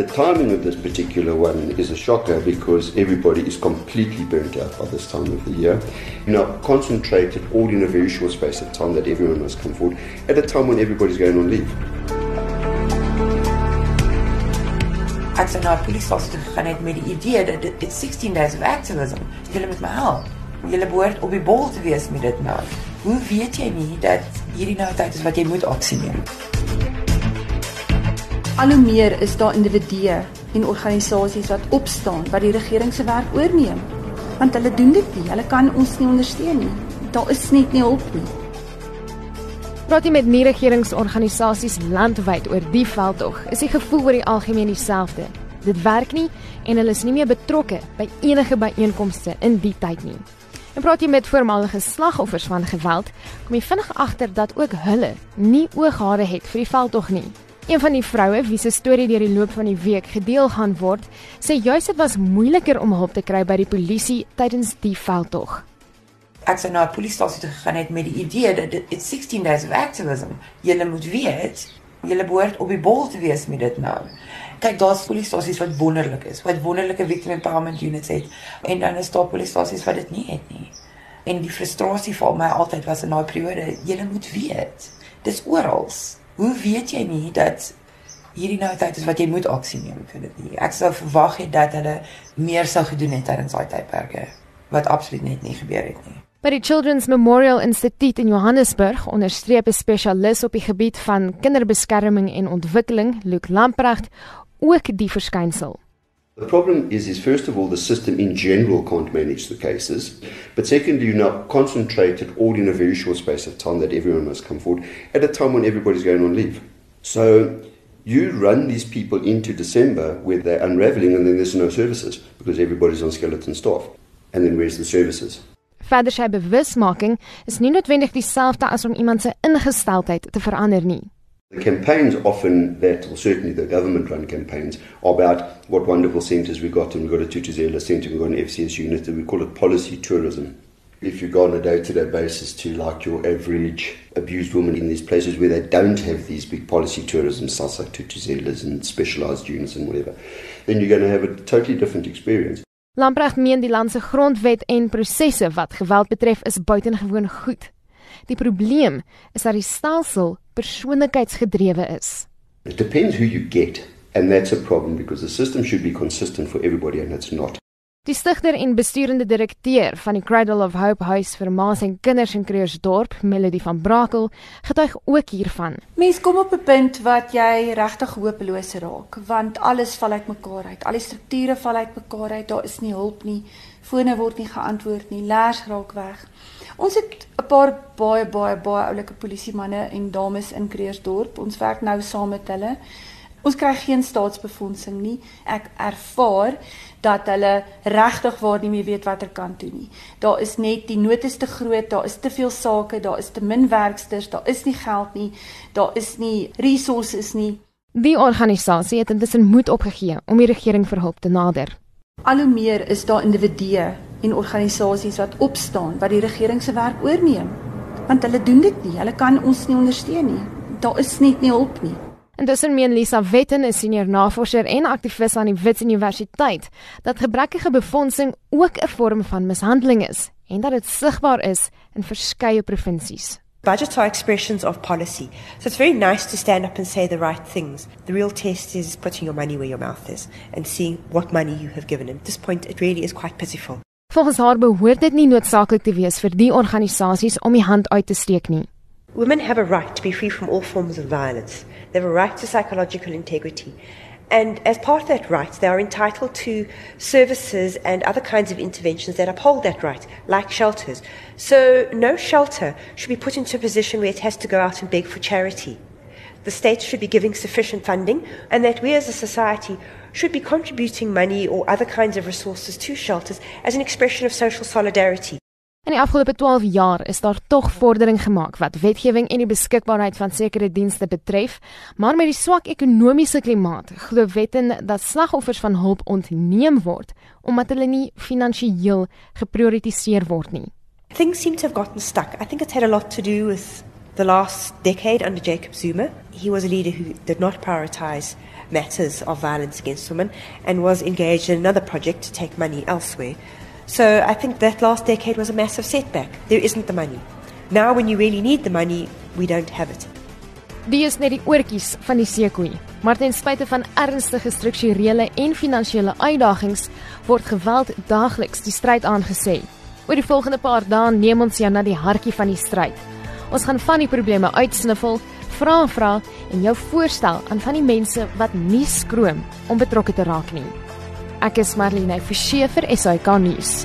The timing of this particular one is a shocker because everybody is completely burnt out by this time of the year. You know, concentrated all in a very short space of time that everyone must come forward at a time when everybody's going on leave. Ek sê nou polisiestasie toe gegaan het met die idee dat dit 16 days of activism. Julle moet my help. Julle behoort op die bol te wees met dit nou. Hoe weet jy nie dat hierdie nou tyd is wat jy moet aksie neem? Al hoe meer is daar individue en organisasies wat opstaan wat die regering se werk oorneem. Want hulle doen dit nie. Hulle kan ons nie ondersteun nie. Daar is net nie hulp nie. Praat jy met nie regeringsorganisasies landwyd oor die veldtog, is die gevoel oor die algemeen dieselfde. Dit werk nie en hulle is nie meer betrokke by enige byeenkomste in die tyd nie. En praat jy met voormalige slagoffers van geweld, kom jy vinnig agter dat ook hulle nie ooghare het vir die veldtog nie. Een van die vroue wie se storie deur die loop van die week gedeel gaan word, sê juis dit was moeiliker om hulp te kry by die polisie tydens die veldtog ek sou na 'n polisiestasie toe gegaan het met die idee dat dit 16 days of activism. Julle moet weet, julle behoort op die bol te wees met dit nou. Kyk, daar's polisiestasies wat wonderlik is, wat wonderlike victim empowerment units het en dan is daar polisiestasies wat dit nie het nie. En die frustrasie vir my altyd was in daai periode, julle moet weet. Dis oral. Hoe weet jy nie dat hierdie nou tyd is wat jy moet aksie neem vir dit nie. Ek sou verwag het dat hulle meer sou gedoen het tydens daai tydperke wat absoluut net nie gebeur het nie. By die Children's Memorial Institute in Johannesburg onderstreep 'n spesialis op die gebied van kinderbeskerming en ontwikkeling, Luke Lamprecht, ook die verskynsel. The problem is is first of all the system in general can't manage the cases, but secondly you're not concentrated all in a very short space of time that everyone must come forward at a time when everybody's going on leave. So you run these people into December where they're unraveling and then there's no services because everybody's on skeleton staff. And then where's the services? Verder sy bewusmaking is nie noodwendig dieselfde as om iemand se ingesteldheid te verander nie. The campaigns often that, or certainly the government run campaigns, are about what wonderful centres we got and we've got a Tutuzela centre, we've got an FCS unit, and we call it policy tourism. If you go on a day to day basis to like your average abused woman in these places where they don't have these big policy tourism sites like Tutuzelas and specialised units and whatever, then you're going to have a totally different experience. Lamprecht meen die land se grondwet en prosesse wat geweld betref is buitengewoon goed. Die probleem is dat die stelsel persoonlikheidsgedrewe is. It depends who you get and that's a problem because the system should be consistent for everybody and it's not. Die stigter en besturende direkteur van die Cradle of Hope Huis vir Maas en Kinders in Creersdorp, Melody van Brakel, getuig ook hiervan. Mens kom op 'n punt wat jy regtig hopeloos raak, want alles val uitmekaar uit. Al die strukture val uitmekaar uit. Daar is nie hulp nie. Fone word nie geantwoord nie. Lers raak weg. Ons het 'n paar baie baie baie oulike polisiemanne en dames in Creersdorp. Ons werk nou saam met hulle. Ons kry geen staatsbefondsing nie. Ek ervaar dat hulle regtig waar nie meer weet watter kant toe nie. Daar is net die nood is te groot, daar is te veel sake, daar is te min werksters, daar is nie geld nie, daar is nie resources nie. Die organisasie het intussen moed opgegee om die regering vir hulp te nader. Al hoe meer is daar individue en organisasies wat opstaan wat die regering se werk oorneem. Want hulle doen dit nie, hulle kan ons nie ondersteun nie. Daar is net nie hulp nie. Intussen meen Lisa Wetten, 'n senior navorser en aktivis aan die Wits Universiteit, dat gebrekkige befondsing ook 'n vorm van mishandeling is en dat dit sigbaar is in verskeie provinsies. Budgets are expressions of policy. So it's very nice to stand up and say the right things. The real test is putting your money where your mouth is and seeing what money you have given. At this point, it really is quite pitiful. Volgens haar behoort dit nie noodsaaklik te wees vir die organisasies om die hand uit te steek nie. Women have a right to be free from all forms of violence. They have a right to psychological integrity. And as part of that right, they are entitled to services and other kinds of interventions that uphold that right, like shelters. So, no shelter should be put into a position where it has to go out and beg for charity. The state should be giving sufficient funding, and that we as a society should be contributing money or other kinds of resources to shelters as an expression of social solidarity. In die afgelope 12 jaar is daar tog vordering gemaak wat wetgewing en die beskikbaarheid van sekere dienste betref, maar met die swak ekonomiese klimaat glo wetten dat slagoffers van hulp ontneem word omdat hulle nie finansiëel geprioritiseer word nie. Things seem to have gotten stuck. I think it's had a lot to do with the last decade under Jacob Zuma. He was a leader who did not prioritize matters of violence against women and was engaged in another project to take money elsewhere. So I think that last decade was a massive setback. There isn't the money. Now, when you really need the money, we don't have it. Die is net die oortjies van die seekoei. Maar ten spyte van ernstige strukturele en finansiële uitdagings, word geweld daagliks die stryd aangesê. Oor die volgende paar dae neem ons jou na die hartjie van die stryd. Ons gaan van die probleme uitsniffel, vra en vra en jou voorstel aan van die mense wat nie skroom om betrokke te raak nie. Ek is Marlene Forsie vir SAK nuus.